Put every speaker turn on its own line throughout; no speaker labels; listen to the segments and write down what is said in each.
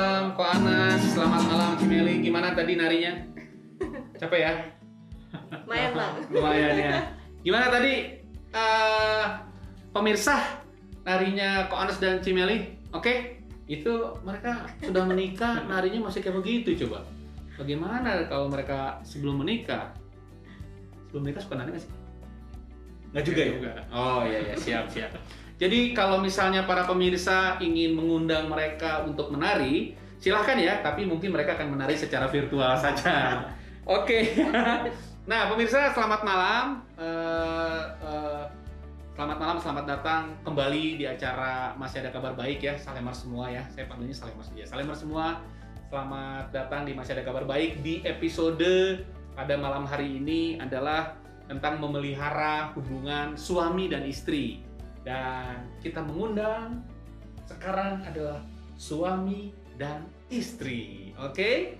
malam, Ko Anas. Selamat malam, Cimeli. Gimana tadi narinya? Capek ya?
Lumayan bang.
Lumayan ya. Gimana tadi eh, pemirsa narinya Ko Anas dan Cimeli? Oke, itu mereka sudah menikah, narinya masih kayak begitu coba. Bagaimana kalau mereka sebelum menikah? Sebelum menikah suka nari nggak sih?
Nggak juga ya?
Oh iya iya siap siap. Jadi kalau misalnya para pemirsa ingin mengundang mereka untuk menari, silahkan ya. Tapi mungkin mereka akan menari secara virtual saja. Oke. nah pemirsa selamat malam. Eh, eh, selamat malam, selamat datang kembali di acara masih ada kabar baik ya, Salemar semua ya. Saya panggilnya Salemar saja. Salemar semua. Selamat datang di masih ada kabar baik di episode pada malam hari ini adalah tentang memelihara hubungan suami dan istri. Dan kita mengundang sekarang adalah suami dan istri. Oke?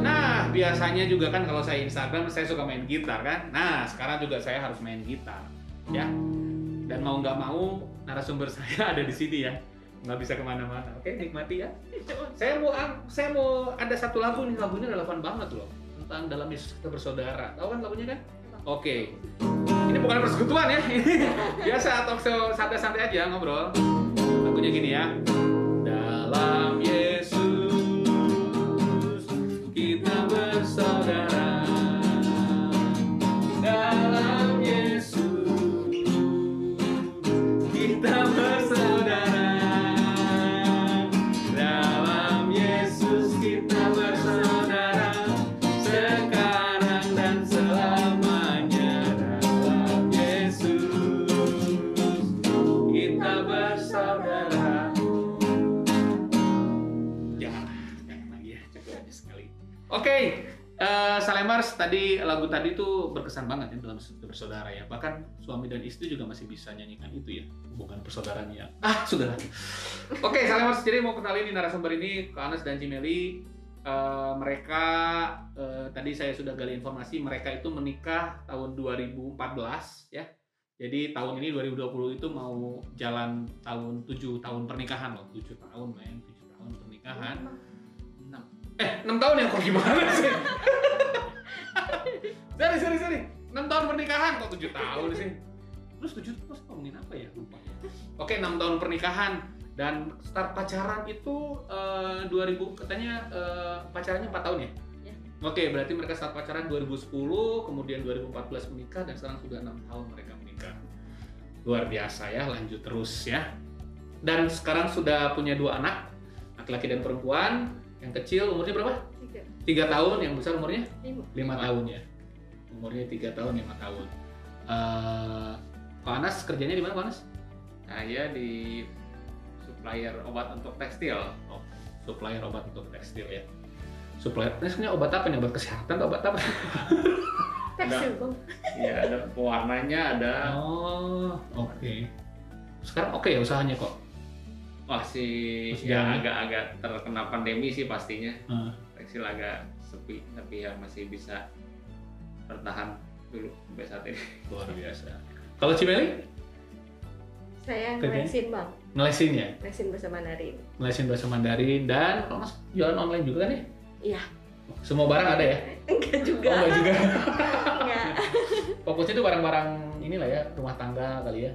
Nah, biasanya juga kan kalau saya Instagram saya suka main gitar kan. Nah, sekarang juga saya harus main gitar. Ya. Dan mau nggak mau narasumber saya ada di sini ya. Nggak bisa ke mana-mana. Oke, nikmati ya. Saya mau saya mau ada satu lagu nih, lagunya relevan banget loh tentang dalam kita bersaudara. Tahu kan lagunya kan? Oke. Ini bukan persekutuan ya. Biasa talk show santai-santai aja ngobrol. Lagunya gini ya. Dalam Yesus kita bersaudara. Tadi tuh berkesan banget ya dalam bersaudara ya. Bahkan suami dan istri juga masih bisa nyanyikan itu ya, hubungan persaudaraannya. Ah, sudah. Oke, Salemars jadi mau kenalin nih narasumber ini ke Anas dan Cimeli. Eh, mereka eh, tadi saya sudah gali informasi mereka itu menikah tahun 2014 ya. Jadi tahun ini 2020 itu mau jalan tahun 7 tahun pernikahan loh, 7 tahun men, 7 tahun pernikahan. 6 eh 6 tahun ya kok gimana sih? sorry sorry sorry 6 tahun pernikahan kok 7 tahun sih? Terus 7 tahun terus ngomongin apa ya? Lupa. Oke 6 tahun pernikahan dan start pacaran itu eh, 2000 katanya eh, pacarannya 4 tahun ya?
Ya.
Oke, berarti mereka start pacaran 2010, kemudian 2014 menikah dan sekarang sudah enam tahun mereka menikah. Luar biasa ya, lanjut terus ya. Dan sekarang sudah punya dua anak, laki-laki dan perempuan. Yang kecil umurnya berapa?
Tiga.
Tahun, yang besar umurnya
Lima.
lima tahun ya. Umurnya tiga tahun, lima tahun. Eh, Pak Anas kerjanya di mana Pak Anas?
Saya di supplier obat untuk tekstil.
Oh, supplier obat untuk tekstil ya. Supplier, ini sebenarnya obat apa nih? Obat kesehatan atau obat apa?
Tekstil bang.
Iya, ada pewarnanya, ada
Oh, oke. Sekarang oke ya usahanya kok.
masih
Masih
ya
jalan.
agak-agak terkena pandemi sih pastinya.
Hmm.
Tekstil agak sepi, tapi ya masih bisa bertahan. dulu sampai saat ini.
Luar biasa. Kalau Cimeli
Saya ngelesin bang,
ngelesin ya,
ngelesin bahasa Mandarin.
ngelesin bahasa Mandarin dan kalau mas jualan online juga kan ya?
Iya,
Semua barang ada ya?
enggak juga.
Oh, enggak juga.
Enggak.
Fokusnya itu barang-barang inilah ya, rumah tangga kali ya.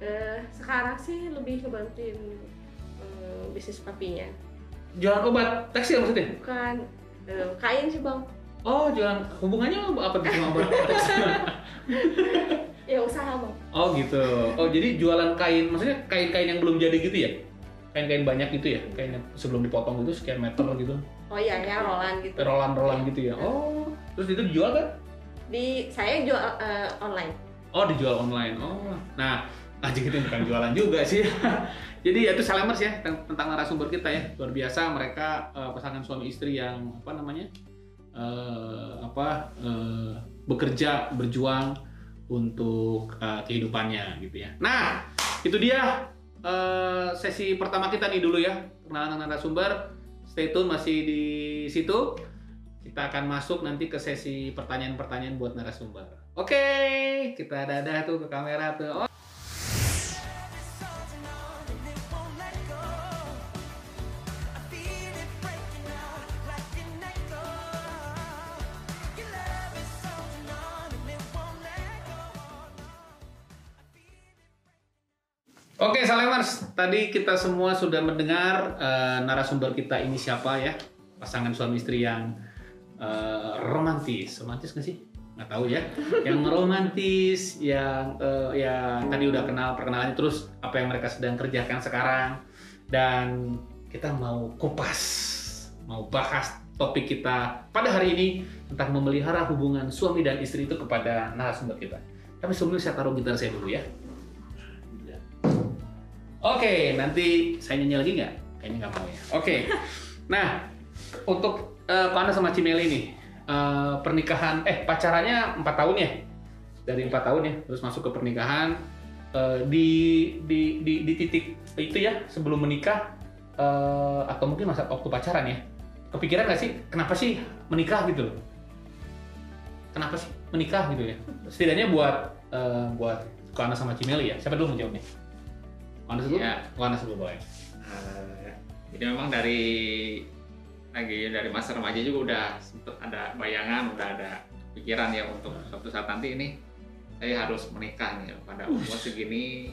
Eh, sekarang sih lebih ngebantuin eh, bisnis papinya.
Jualan obat tekstil maksudnya?
Bukan eh, kain sih bang.
Oh, jualan hubungannya apa tuh sama obat tekstil?
Ya usaha bang.
Oh gitu. Oh jadi jualan kain, maksudnya kain-kain yang belum jadi gitu ya? Kain-kain banyak gitu ya? Kain yang sebelum dipotong gitu sekian meter gitu?
Oh iya ya rolan gitu.
Rolan-rolan gitu ya? Oh, terus itu dijual kan?
Di saya jual eh, online.
Oh dijual online. Oh, nah aja itu bukan jualan juga sih. Jadi ya itu salamers ya tentang, narasumber kita ya luar biasa mereka eh, pasangan suami istri yang apa namanya eh, apa eh, bekerja berjuang untuk eh, kehidupannya gitu ya. Nah itu dia eh, sesi pertama kita nih dulu ya kenalan narasumber. Stay tune masih di situ. Kita akan masuk nanti ke sesi pertanyaan-pertanyaan buat narasumber. Oke, kita dadah tuh ke kamera tuh. Oh. Oke, Salemers, tadi kita semua sudah mendengar eh, narasumber kita ini siapa ya, pasangan suami istri yang eh, romantis, romantis nggak sih? Nggak tahu ya, yang romantis, yang eh, yang tadi udah kenal perkenalannya, terus apa yang mereka sedang kerjakan sekarang, dan kita mau kupas, mau bahas topik kita pada hari ini tentang memelihara hubungan suami dan istri itu kepada narasumber kita. Tapi sebelumnya saya taruh gitar saya dulu ya. Oke, nanti saya nyanyi lagi nggak? Kayaknya nggak mau ya. Oke. Nah, untuk eh, Pana sama Cimeli ini eh, pernikahan, eh pacarannya empat tahun ya? Dari empat tahun ya, terus masuk ke pernikahan eh, di, di di di titik itu ya sebelum menikah eh, atau mungkin masa waktu pacaran ya? Kepikiran nggak sih kenapa sih menikah gitu loh? Kenapa sih menikah gitu ya? Setidaknya buat eh, buat Kana sama Cimeli ya. Siapa dulu mau Kana dulu?
Ya.
Kana dulu boleh.
Eh, jadi memang dari lagi dari masa remaja juga udah sempet ada bayangan, udah ada pikiran ya untuk suatu saat nanti ini saya harus menikah nih pada umur segini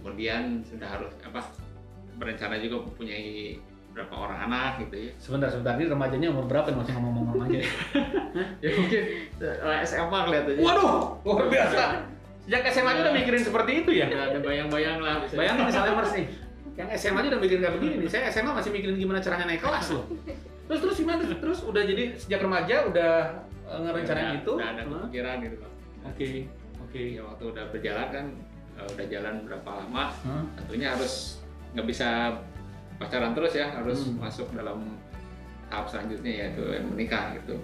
kemudian sudah harus apa berencana juga mempunyai berapa orang anak gitu ya
Sebentar, sebentar. Ini remajanya umur berapa nih? Masih ngomong-ngomong ya?
ya mungkin eh, SMA kelihatannya
Waduh, luar biasa. Sejak SMA aja udah mikirin seperti itu ya?
udah ada bayang-bayang lah bisa
Bayangin misalnya Mers nih, yang SMA aja udah mikirin kayak begini nih. Saya SMA masih mikirin gimana caranya naik kelas loh. Terus terus gimana? Terus udah jadi sejak remaja udah eh, ngerencanain itu?
udah ada kepikiran gitu Pak.
Oke, oke.
ya waktu udah berjalan kan eh, udah jalan berapa lama tentunya harus nggak bisa pacaran terus ya harus
Hmm.
masuk dalam tahap selanjutnya yaitu menikah gitu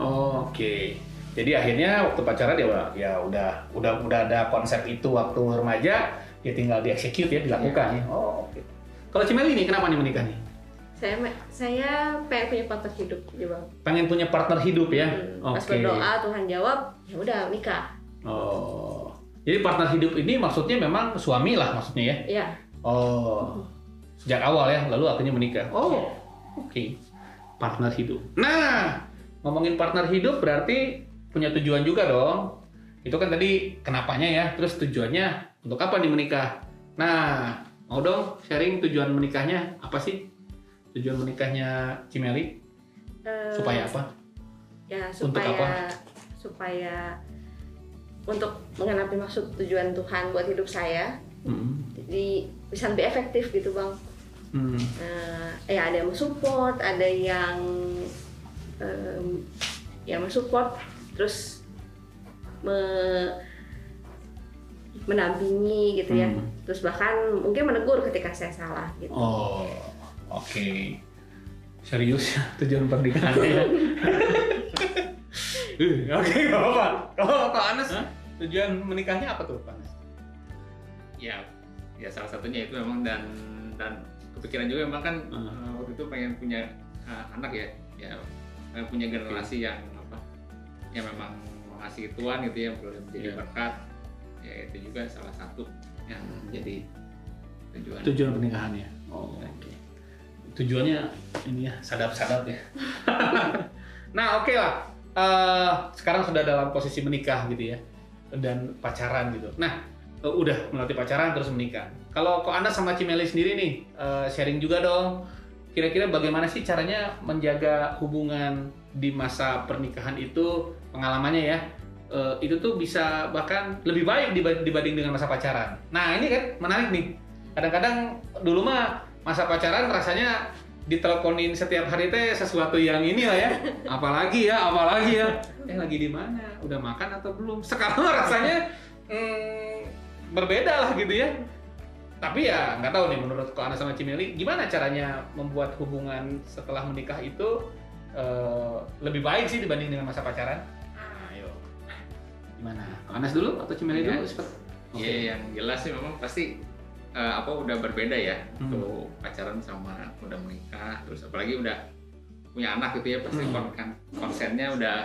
Oh, Oke. Jadi akhirnya waktu pacaran ya ya udah udah udah ada konsep itu waktu remaja ya tinggal dieksekut ya dilakukan ya. Oh, oke. Kalau Cimeli nih kenapa nih menikah nih?
Saya saya pengen punya partner hidup gitu bang.
Pengen punya partner hidup ya.
Hmm, Pas
Oke.
berdoa Tuhan jawab, ya udah nikah.
Oh. Jadi partner hidup ini maksudnya memang suami lah maksudnya ya.
Iya.
Oh. Sejak awal ya, lalu akhirnya menikah. Oh. Oke. Partner hidup. Nah, ngomongin partner hidup berarti punya tujuan juga dong. Itu kan tadi kenapanya ya, terus tujuannya untuk apa nih menikah? Nah, mau dong sharing tujuan menikahnya apa sih? Tujuan menikahnya Cimeli
Eh,
supaya apa?
Ya
Untuk
supaya
apa?
supaya untuk menggenapi maksud tujuan Tuhan buat hidup saya.
Hmm.
Jadi bisa lebih efektif gitu bang.
Hmm.
Nah, ya ada yang mensupport, ada yang em, yang mensupport, terus me- mendampingi gitu ya.
Hmm.
Terus bahkan mungkin menegur ketika saya salah gitu.
Oh, oke. Serius ya tujuan pernikahannya Oke, gak apa-apa. Kalau Pak Anas, tujuan menikahnya apa tuh, Pak Anas?
ya ya salah satunya itu memang dan dan kepikiran juga memang kan eh, waktu itu pengen punya eh, anak ya ya pengen punya generasi yang yang memang mengasihi Tuhan gitu ya boleh menjadi
Iya.
berkat ya itu juga salah satu yang menjadi tujuan
Tujuan pernikahannya. Oh, oke. Tujuannya ini ya sadap-sadap ya. nah, oke lah. Eh, sekarang sudah dalam posisi menikah gitu ya. Dan pacaran gitu. Nah, eh, udah melatih pacaran terus menikah. Kalau kok Anda sama Cimeli sendiri nih, eh, sharing juga dong. Kira-kira bagaimana sih caranya menjaga hubungan di masa pernikahan itu pengalamannya ya? Eh, itu tuh bisa bahkan lebih baik diba- dibanding dengan masa pacaran. Nah, ini kan menarik nih. Kadang-kadang dulu mah masa pacaran rasanya diteleponin setiap hari teh sesuatu yang inilah ya. Apalagi ya apalagi ya. Eh lagi di mana? Udah makan atau belum? Sekarang rasanya hmm, berbeda lah gitu ya. Tapi ya nggak tahu nih menurut Ko Ana sama Cimeli gimana caranya membuat hubungan setelah menikah itu eh, lebih baik sih dibanding dengan masa pacaran ayo gimana Anas dulu atau Cimeli
Ya.
dulu.
Iya, yang jelas sih memang pasti eh, apa udah berbeda ya
Hmm.
untuk pacaran sama udah menikah, terus apalagi udah punya anak gitu ya pasti
Hmm.
kon- kan- konsennya udah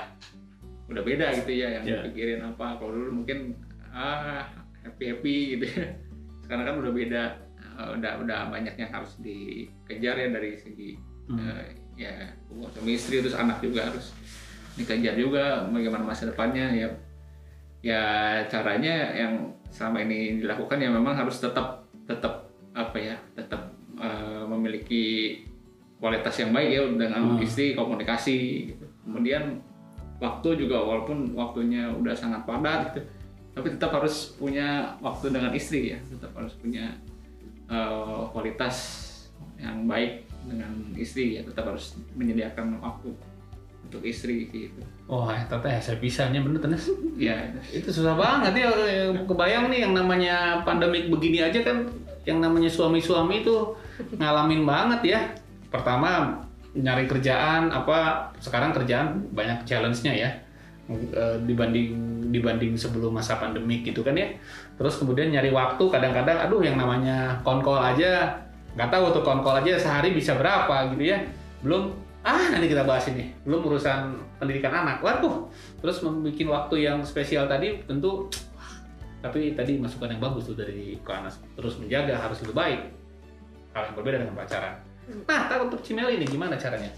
udah beda gitu ya yang
Iya.
dipikirin apa. Kalau dulu mungkin ah happy happy gitu ya. Sekarang kan udah beda, eh, udah udah banyak yang harus dikejar ya dari segi
Hmm.
eh, ya hubungan suami istri terus anak juga harus dikejar juga bagaimana masa depannya ya ya caranya yang selama ini dilakukan ya memang harus tetap tetap apa ya tetap eh, memiliki kualitas yang baik ya dengan
Hmm.
istri komunikasi gitu. kemudian waktu juga walaupun waktunya udah sangat padat gitu tapi tetap harus punya waktu dengan istri ya tetap harus punya eh, kualitas yang baik dengan istri ya tetap harus menyediakan waktu untuk istri gitu
Wah, teteh saya pisahnya bener tenes.
ya
Itu susah banget ya. Kebayang nih yang namanya pandemik begini aja kan, yang namanya suami-suami itu ngalamin banget ya. Pertama nyari kerjaan apa sekarang kerjaan banyak challenge-nya ya Eh, dibanding dibanding sebelum masa pandemik gitu kan ya. Terus kemudian nyari waktu kadang-kadang aduh yang namanya konkol aja nggak tahu tuh konkol aja sehari bisa berapa gitu ya. Belum ah nanti kita bahas ini. Belum urusan pendidikan anak. Waduh. Terus membuat waktu yang spesial tadi tentu wah, tapi tadi masukan yang bagus tuh dari Anas. Terus menjaga harus lebih baik. Hal yang berbeda dengan pacaran. Nah, kalau untuk Cimeli ini gimana caranya?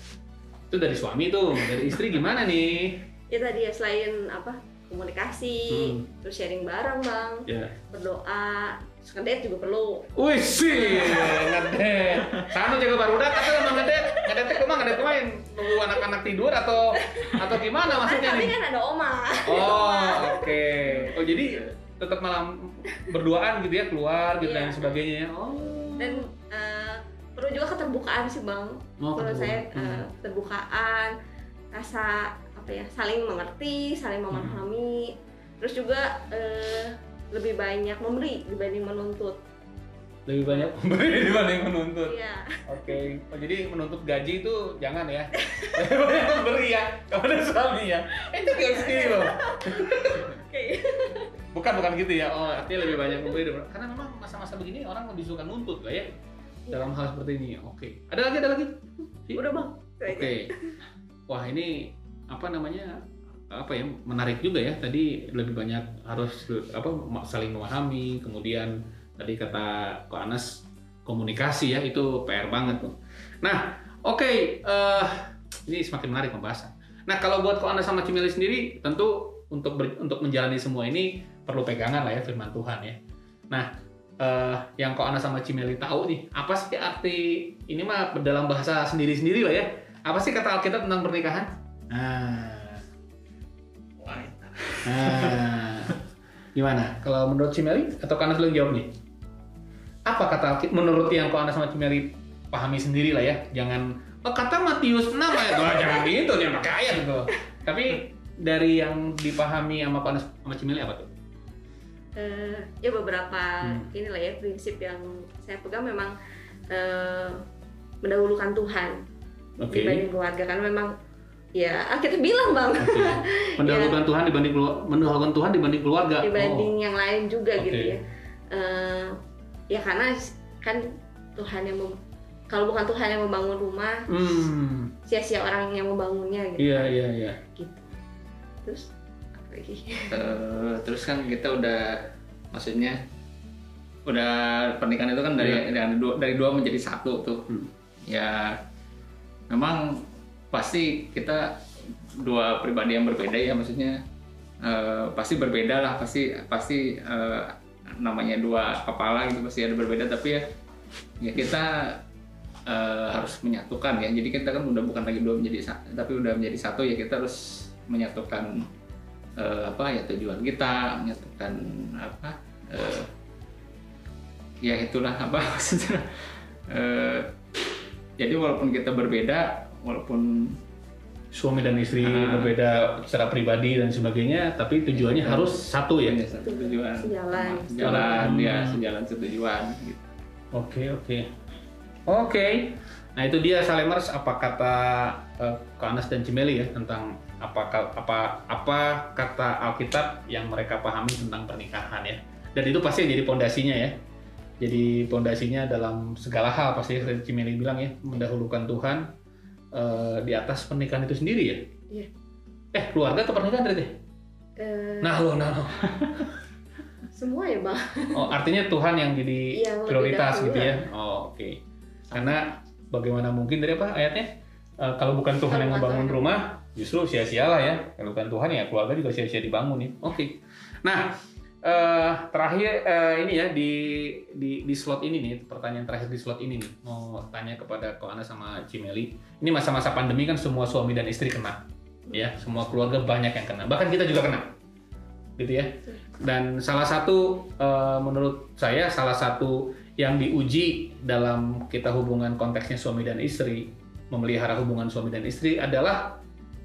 Itu dari suami tuh, dari istri gimana nih?
ya tadi ya selain apa komunikasi
Hmm.
terus sharing bareng bang
Ya.
berdoa terus ngedate juga perlu
Wih sih, barudak atau emang ngedet? Ngedet itu emang ngedet main nunggu anak-anak tidur atau atau gimana
kan
maksudnya
tapi
nih?
kan ada oma
Oh, oke. Oh, jadi tetap malam berduaan gitu ya, keluar gitu dan
Iya.
sebagainya. ya? Oh.
dan eh, perlu juga keterbukaan sih bang
Oh,
menurut saya
keterbukaan.
eh, keterbukaan rasa apa ya saling mengerti saling
Hmm.
memahami terus juga eh, lebih banyak memberi dibanding menuntut
lebih banyak memberi dibanding menuntut.
iya
Oke, oh, jadi menuntut gaji itu jangan ya. Lebih banyak memberi ya kepada suami ya. Itu gak sendiri loh.
oke
Bukan bukan gitu ya. Oh, artinya lebih banyak memberi daripada- karena memang masa-masa begini orang lebih suka nuntut lah ya dalam hal seperti ini. Oke. Ada lagi ada lagi?
udah bang itu aja.
Oke. Wah, ini apa namanya? apa ya menarik juga ya tadi lebih banyak harus apa saling memahami kemudian tadi kata Ko Anas komunikasi ya itu PR banget tuh. Nah, oke eh, ini semakin menarik pembahasan. Nah, kalau buat Ko Anas sama Cimeli sendiri tentu untuk ber- untuk menjalani semua ini perlu pegangan lah ya firman Tuhan ya. Nah, eh, yang Ko Anas sama Cimeli tahu nih, apa sih arti ini mah dalam bahasa sendiri-sendiri lah ya. Apa sih kata Alkitab tentang pernikahan? Nah, Nah, gimana? Kalau menurut Cimeli atau Kanas yang jawab nih? Apa kata Alkitab menurut yang Kanas sama Cimeli pahami sendiri lah ya? Jangan oh, kata Matius 6 ayat Wah, jangan gitu nih pakai ayat gitu. Tapi dari yang dipahami sama Kanas sama Cimeli apa tuh?
Eh, ya beberapa
Hmm.
inilah ya prinsip yang saya pegang memang eh, mendahulukan Tuhan
Oke.
dibanding keluarga karena memang ya ah, kita bilang bang
Oke. Mendahulukan Tuhan dibanding keluarga, mendahulukan Tuhan dibanding keluarga.
dibanding yang lain juga
Oke.
gitu ya Eh, ya karena kan Tuhan yang mem- kalau bukan Tuhan yang membangun rumah.
Hmm.
sia-sia orang yang membangunnya gitu
Iya, iya, iya.
gitu terus lagi.
Eh, terus kan kita udah maksudnya udah pernikahan itu kan dari dari dua dari dua menjadi satu tuh
Hmm.
ya memang pasti kita dua pribadi yang berbeda ya maksudnya eh, pasti berbeda lah pasti pasti eh, namanya dua kepala gitu pasti ada berbeda. Tapi ya ya kita eh, harus menyatukan ya. Jadi kita kan udah bukan lagi dua menjadi satu tapi udah menjadi satu ya kita harus menyatukan eh, apa ya tujuan kita menyatukan apa eh, ya itulah apa maksudnya jadi walaupun kita berbeda walaupun
Suami dan istri
Ah.
berbeda secara pribadi dan sebagainya, tapi tujuannya harus satu ya.
satu tujuan
Sejalan.
sejalan
Hmm.
ya sejalan setujuan gitu.
Oke oke oke. Nah itu dia Salemers apa kata eh, Kak Anas dan Cimeli ya tentang apa apa apa kata Alkitab yang mereka pahami tentang pernikahan ya. Dan itu pasti jadi pondasinya ya. Jadi pondasinya dalam segala hal pasti Cimeli bilang ya mendahulukan Tuhan eh, di atas pernikahan itu sendiri ya.
Iya.
Eh keluarga atau pernikahan tadi?
Eh,
Nah lo nah lo.
semua ya bang.
Oh, artinya Tuhan yang jadi
Iya, lebih
prioritas gitu ya. Oh, oke. Karena bagaimana mungkin dari apa ayatnya? Eh, kalau bukan Tuhan yang
Kalau bukan
membangun rumah, justru sia-sialah ya. Kalau bukan Tuhan ya keluarga juga sia-sia dibangun ya. Oke. Nah, eh, terakhir eh, ini ya di di di slot ini nih, pertanyaan terakhir di slot ini nih. Mau tanya kepada Ko Ana sama Cimeli. Ini masa-masa pandemi kan semua suami dan istri kena. Ya, semua keluarga banyak yang kena. Bahkan kita juga kena. Gitu ya. Dan salah satu eh, menurut saya salah satu yang diuji dalam kita hubungan konteksnya suami dan istri, memelihara hubungan suami dan istri adalah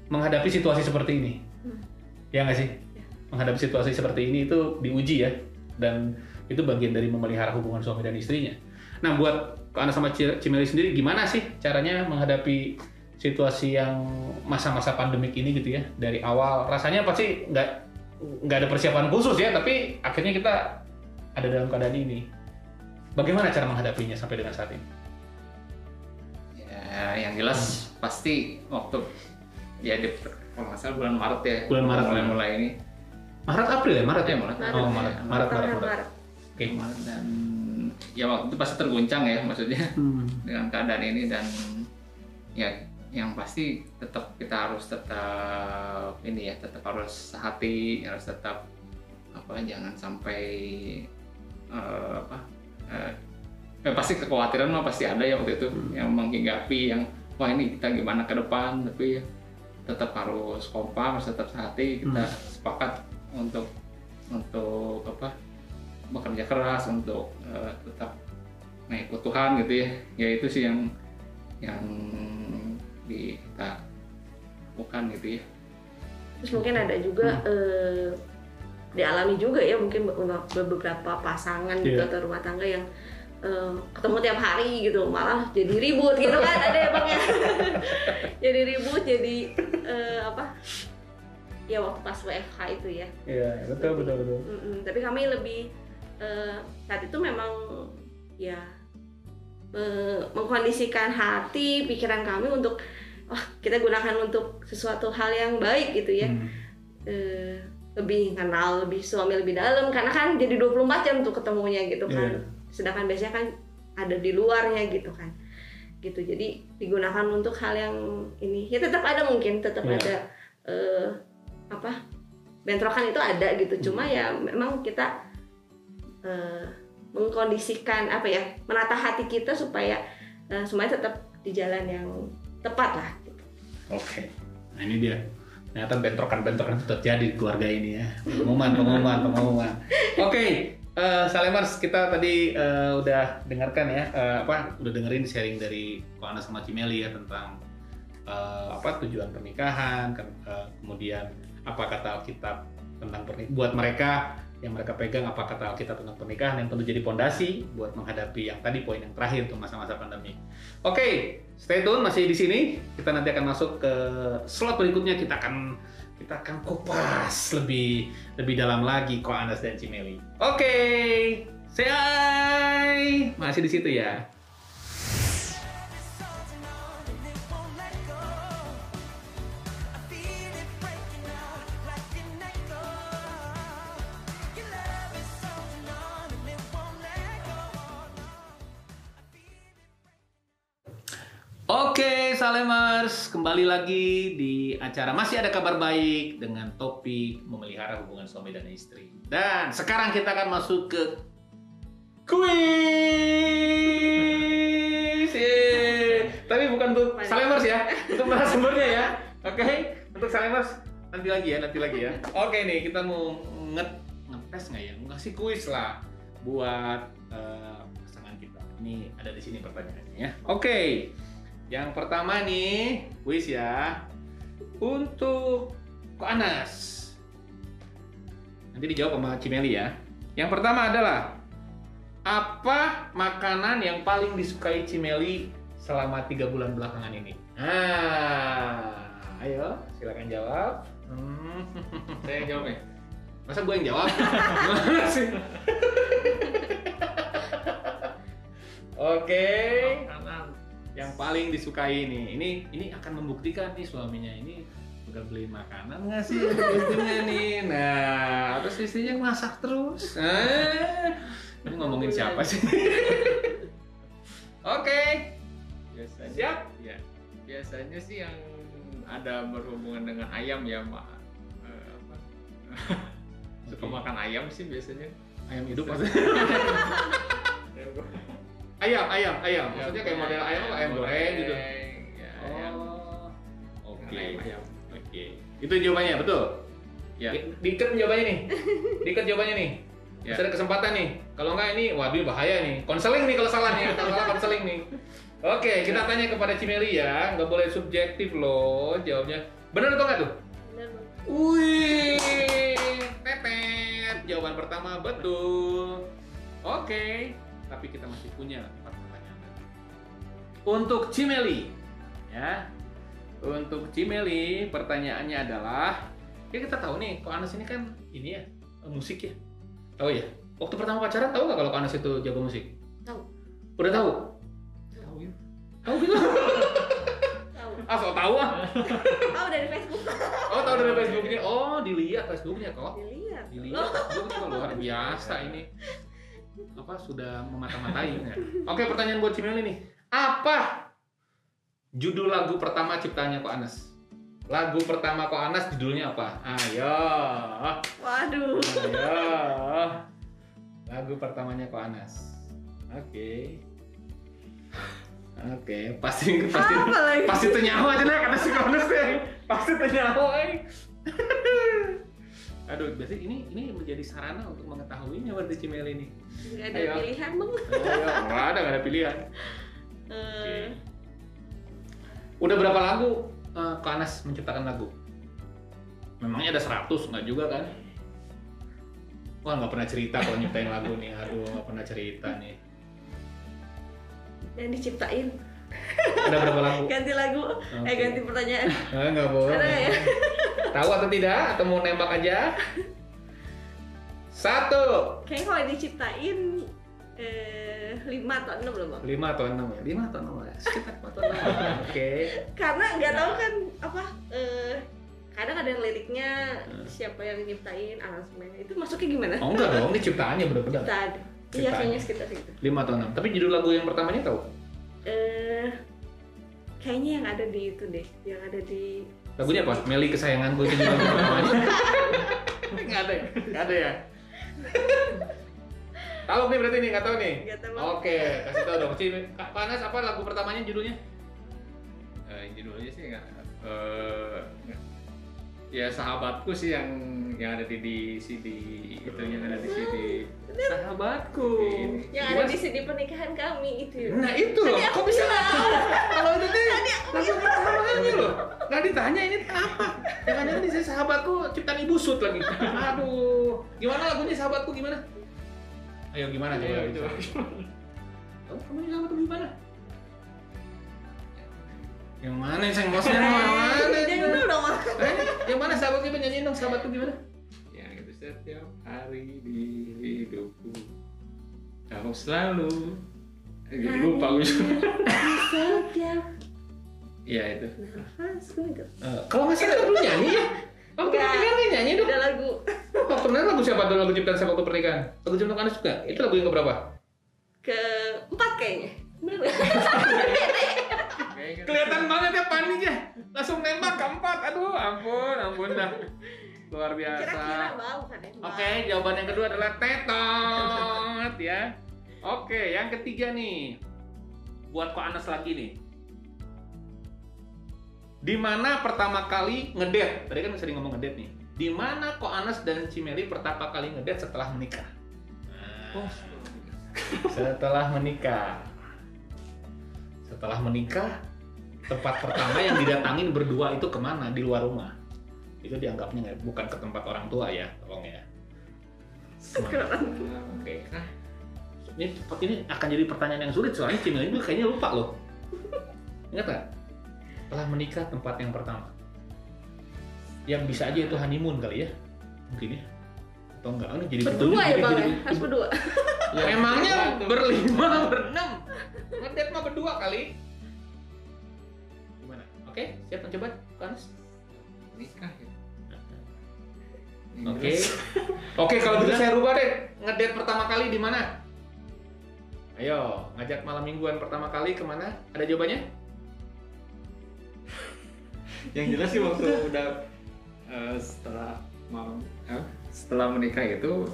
menghadapi situasi seperti ini.
Hmm.
Ya nggak sih? Menghadapi situasi seperti ini itu diuji ya, dan itu bagian dari memelihara hubungan suami dan istrinya. Nah, buat Ana sama Ci- Cimeli sendiri gimana sih caranya menghadapi situasi yang masa-masa pandemik ini gitu ya dari awal? Rasanya pasti nggak nggak ada persiapan khusus ya tapi akhirnya kita ada dalam keadaan ini. Bagaimana cara menghadapinya sampai dengan saat ini?
Ya yang jelas pasti waktu ya di kalau nggak salah bulan Maret ya
Bulan Maret,
mulai mulai ini
Maret April ya? Maret ya?
Ya Maret.
Oh Maret.
Ya,
Maret Maret
Maret,
Maret.
Maret.
oke
Maret dan ya waktu itu pasti terguncang ya maksudnya.
Hmm.
dengan keadaan ini dan ya yang pasti tetap kita harus tetap ini ya tetap harus hati harus tetap apa jangan sampai eh, apa eh, eh, pasti kekhawatiran mah pasti ada ya waktu itu. Yang menghinggapi yang wah ini kita gimana ke depan? Tapi ya tetap harus kompak harus tetap hati kita sepakat untuk untuk apa bekerja keras untuk eh, tetap mengikut Tuhan gitu ya ya itu sih yang yang di kita bukan gitu ya
Terus mungkin ada juga
Hmm.
eh, dialami juga ya mungkin be- beberapa pasangan gitu
Iya.
atau rumah tangga yang eh, ketemu tiap hari gitu malah jadi ribut gitu kan ada ya bang ya jadi ribut jadi eh, apa ya waktu pas WFH itu ya.
Iya betul betul betul.
Mm-mm, tapi kami lebih eh, saat itu memang ya me- mengkondisikan hati pikiran kami untuk oh kita gunakan untuk sesuatu hal yang baik gitu ya.
Hmm.
Eh, lebih kenal lebih suami lebih dalam karena kan jadi 24 jam tuh ketemunya gitu kan.
Iya.
sedangkan biasanya kan ada di luarnya gitu kan. Gitu jadi digunakan untuk hal yang ini. Ya tetap ada mungkin tetap
Iya.
ada eh, apa bentrokan itu ada gitu cuma
Hmm.
ya memang kita eh, mengkondisikan apa ya menata hati kita supaya eh, semuanya tetap di jalan yang tepat lah gitu.
Oke, nah ini dia. Ternyata bentrokan-bentrokan itu terjadi di keluarga ini ya. Pengumuman, pengumuman, pengumuman. Oke, eh, Salemers kita tadi eh, udah dengarkan ya, eh, apa? Udah dengerin sharing dari Ko Ana sama Cimeli ya tentang eh, apa tujuan pernikahan, kan, eh, kemudian apa kata Alkitab tentang pernikahan. Buat mereka yang mereka pegang apa kata Alkitab tentang pernikahan yang tentu jadi pondasi buat menghadapi yang tadi poin yang terakhir untuk masa-masa pandemi. Oke, stay tune masih di sini. Kita nanti akan masuk ke slot berikutnya. Kita akan kita akan kupas lebih lebih dalam lagi kok Anas dan Cimeli. Oke, say masih di situ ya. Salemers, kembali lagi di acara Masih Ada Kabar Baik dengan topik memelihara hubungan suami dan istri. Dan sekarang kita akan masuk ke kuis. Yeay. Tapi bukan untuk Salemers ya, untuk narasumbernya ya. Oke, untuk Salemers nanti lagi ya, nanti lagi ya. Oke nih, kita mau nget ngetes nggak ya? Mau kasih kuis lah buat eh, pasangan kita. Ini ada di sini pertanyaannya ya. Oke. Yang pertama nih, kuis ya. Untuk Ko Anas. Nanti dijawab sama Cimeli ya. Yang pertama adalah apa makanan yang paling disukai Cimeli selama tiga bulan belakangan ini? Ah, ayo silakan jawab. Hmm.
Saya jawab ya.
Masa gue yang jawab? Sih? Yang paling disukai ini ini ini akan membuktikan nih suaminya ini udah beli makanan nggak sih untuk istrinya nih nah terus istrinya masak terus eh, ini ngomongin siapa sih oke
Biasanya.
Siap?
Ya. Biasanya sih yang ada berhubungan dengan ayam ya, Mak. Eh, apa? Suka
Oke.
makan ayam sih biasanya.
ayam hidup maksudnya ayam ayam ayam. Maksudnya kayak model ayam apa? Ayam goreng gitu.
Ya, ayam.
oh. Oke.
Ayam, ayam.
oke. Itu jawabannya betul?
Ya.
Di- diikat jawabannya nih. Diikat jawabannya nih.
Ya.
Masih ada kesempatan nih. Kalau enggak ini waduh bahaya nih. Konseling nih kalau salah nih. Kalau salah konseling nih. Oke kita tanya kepada Cimeli ya. Nggak boleh subjektif loh jawabnya. Benar atau enggak tuh?
Bener, Bang.
Wih, pepet. Jawaban pertama betul. Oke, tapi kita masih punya empat pertanyaan lagi. Untuk Cimeli, ya. Untuk Cimeli, pertanyaannya adalah, ya kita tahu nih, kok Anas ini kan ini ya musik ya, tahu ya? Waktu pertama pacaran tahu nggak kalau Anas itu jago musik?
Tahu.
Udah tahu?
Tahu ya.
Tahu gitu?
Tahu.
ah, so tahu ah.
Tahu dari Facebook.
Oh, tahu dari Facebooknya. Oh, dilihat Facebooknya kok.
Dilihat.
dilihat Facebook itu luar biasa ini apa sudah memata-matai ya. Oke pertanyaan buat Cimeli nih apa judul lagu pertama ciptanya Ko Anas lagu pertama Ko Anas judulnya apa ayo
Waduh.
ayo lagu pertamanya Ko Anas oke oke pasti pasti
lagi?
pasti ternyawa aja lah kata si Anas pasti ternyawa eh. Aduh, berarti ini ini menjadi sarana untuk mengetahuinya berarti Cimeli ini.
Gak ada
Ayo.
pilihan bang.
Ayo, nggak ada, nggak ada pilihan.
Eh,
Udah berapa lagu uh, Kanas menciptakan lagu? Memangnya ada 100, nggak juga kan? Wah, nggak pernah cerita kalau nyiptain lagu nih. Aduh, nggak pernah cerita nih.
yang diciptain.
Ada berapa lagu?
Ganti lagu. Eh
Oke.
ganti pertanyaan.
Ah, nggak boleh.
Ada ya?
Tahu atau tidak? Atau mau nembak aja? Satu.
Kayaknya kalau diciptain eh lima atau enam loh bang.
Lima atau enam ya? Lima atau enam ya? Sekitar lima atau enam. Oke.
Karena nggak tahu kan apa. eh kadang ada liriknya
Hmm.
siapa yang nyiptain aransemennya itu masuknya gimana?
Oh enggak dong, ini ciptaannya bener-bener.
Ciptaan. Iya kayaknya sekitar itu.
Lima atau enam. Tapi judul lagu yang pertamanya tahu?
Eh kayaknya yang ada di itu deh, yang ada di
Lagunya apa? Meli kesayanganku itu judul pertamanya. Nggak ada ya? Nggak ada ya? tahu nih berarti nih, nggak tahu nih?
nggak tahu.
Oke, kasih tahu dong. Cim, Kak Panas apa lagu pertamanya judulnya?
Eh, judulnya sih nggak eh, nggak. ya sahabatku sih yang yang ada di, di CD itu yang ada di CD
Sahabatku.
Yang ada di sini pernikahan kami itu.
Nah itu loh, kok bisa? Kalau itu nih, lagu pertamanya loh. Nggak ditanya ini apa? Jangan-jangan ini saya sahabatku ciptaan ibu sud lagi. Aduh, gimana lagunya sahabatku gimana? Ayo gimana coba? Coba. Kamu kamu sahabatku gimana? Yang mana yang bosnya yang mana? Eh, yang mana sahabatku coba nyanyiin dong sahabatku gimana?
Setiap hari di hidupku kau selalu Eh, lupa gue
Setiap
Iya itu
nafasku itu.
Eh, kalau nggak salah dulu nyanyi ya. Kamu
Nggak.
pernikahan nggak nyanyi dong?
Ada lagu
Oh, pernah lagu siapa tuh lagu ciptaan siapa waktu pernikahan? Lagu ciptaan Anas juga? Itu lagu yang keberapa?
keempat kayaknya. Bener nggak?
Oke
Kelihatan banget ya paniknya. Langsung nembak keempat. Aduh, ampun, ampun dah. Luar biasa.
Kira-kira bukan ya?
Oke, jawaban yang kedua adalah tetot ya. Oke, yang ketiga nih. Buat Ko Anas lagi nih. Di mana pertama kali ngedet? Tadi kan sering ngomong ngedet nih. Di mana Ko Anas dan Cimeli pertama kali ngedet setelah menikah?
Oh,
Setelah menikah. Setelah menikah, tempat pertama yang didatangin berdua itu ke mana? Di luar rumah. Itu dianggapnya nggak- bukan ke tempat orang tua ya, tolong ya. Oke.
Nah,
Ini ini akan jadi pertanyaan yang sulit soalnya Cimel itu kayaknya lupa loh. Ingat nggak? Setelah menikah tempat yang pertama. Yang bisa aja itu honeymoon kali ya, mungkin ya. Atau enggak? Oh, ini jadi
Berdua ya
jadi-
bang ya? Harus berdua.
ya,
Emangnya berlima, berenam. Ngedet mah berdua kali. Gimana? Oke, siap mencoba, Panas?
nikah
Oke. Oke, kalau gitu saya rubah deh. Ngedet pertama kali di mana? Ayo, ngajak malam mingguan pertama kali ke mana? Ada jawabannya?
Yang jelas sih waktu udah eh, setelah mau eh, setelah menikah itu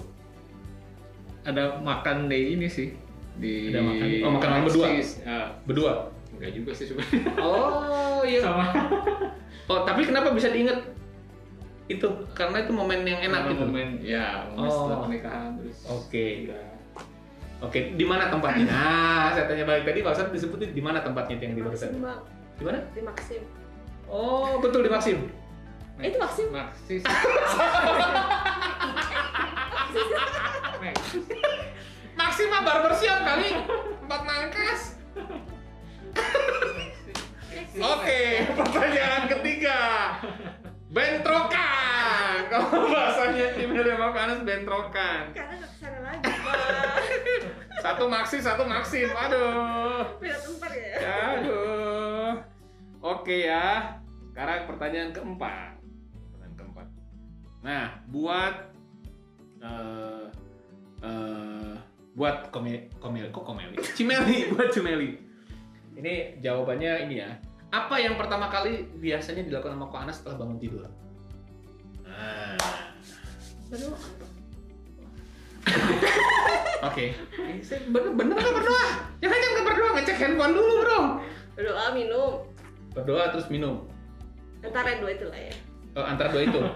ada makan di ini sih di
Ada makan? Oh, makan malam berdua?
Ah,
Berdua.
enggak juga sih sebenarnya
Oh, iya.
sama
Oh, tapi kenapa bisa diinget itu? Karena itu momen yang enak
Karena
gitu.
momen ya momen
Oh.
setelah pernikahan terus
Oke.
udah
Oke, di mana tempatnya? Nah, saya tanya balik tadi, barusan disebutin di mana tempatnya itu yang di barusan? Di mana?
Di Maksim.
Oh, betul di Maxim.
Eh, itu Maxim?
Maxis Maxis.
Maxim mah barbershop kali. Tempat mangkas. Oke, pertanyaan ketiga. Bentrokan. Kalau bahasanya tim dari Makanas bentrokan.
Karena nggak ke sana lagi bang.
Satu Maxi, satu Maxim. Aduh.
Beda tempat ya.
Aduh. Oke ya. Sekarang pertanyaan keempat. Pertanyaan keempat. Nah, buat eh eh buat komeli, komeli, kok komeli? Cimeli, buat Cimeli. Ini jawabannya ini ya. Apa yang pertama kali biasanya dilakukan sama Ko Anas setelah bangun tidur? Nah,
Baru
Oke. Eh, saya Bener, bener nggak berdoa? Jangan jangan nggak berdoa, ngecek handphone dulu bro.
berdoa minum.
Berdoa terus minum.
Antara dua itu lah ya.
Oh, antara dua itu.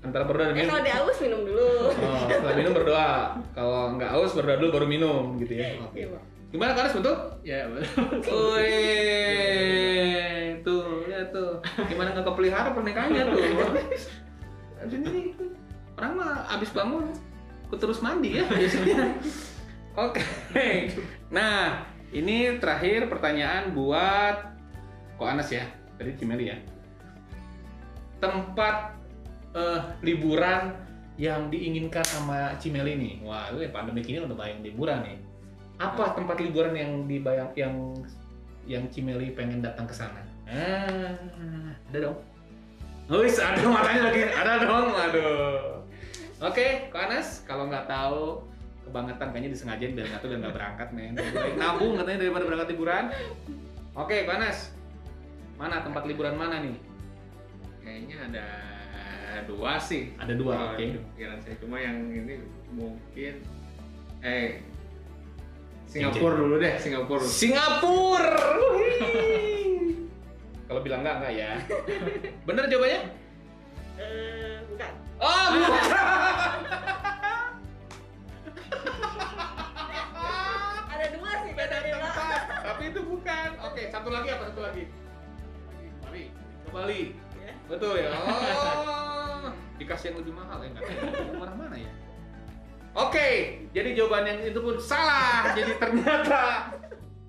Antara berdoa dan
Eh
minum.
kalau di aus minum dulu.
Oh, setelah minum berdoa. Kalau nggak haus berdoa dulu baru minum gitu ya. Oke.
Iya bang.
Gimana Karis betul?
ya betul
Wih, tuh. Gimana nggak kepelihara pernikahannya tuh? Ini orang mah abis bangun aku terus mandi ya biasanya. Oke. Nah, ini terakhir pertanyaan buat Ko Anas ya. Tadi Cimeli ya. Tempat eh, liburan yang diinginkan sama Cimeli nih. Wah, lu pandemi ini udah bayang liburan nih. Apa tempat liburan yang dibayang yang yang Cimeli pengen datang ke sana? Ah, ada dong. Wis, ada matanya lagi. Ada dong. Aduh. Oke, Ko Anas, kalau nggak tahu kebangetan kayaknya disengajain biar nggak tahu dan nggak berangkat men. Nabung katanya daripada berangkat liburan. Oke, Ko Anas. Mana tempat liburan mana nih?
kayaknya ada dua sih
Ada dua, oke.
di pikiran saya cuma yang ini mungkin eh Singapura dulu deh Singapura
Singapura. Kalau bilang enggak enggak ya. Bener jawabannya?
Eh, bukan.
Oh, bukan.
Ada dua sih
Beda tempat. Tapi itu bukan. Oke, satu lagi apa satu lagi? Bali. Ke Bali.
Ya.
Betul ya. Oh, dikasih yang lebih mahal ya enggak? Yang mana ya? Oke, jadi jawaban yang itu pun salah. Jadi ternyata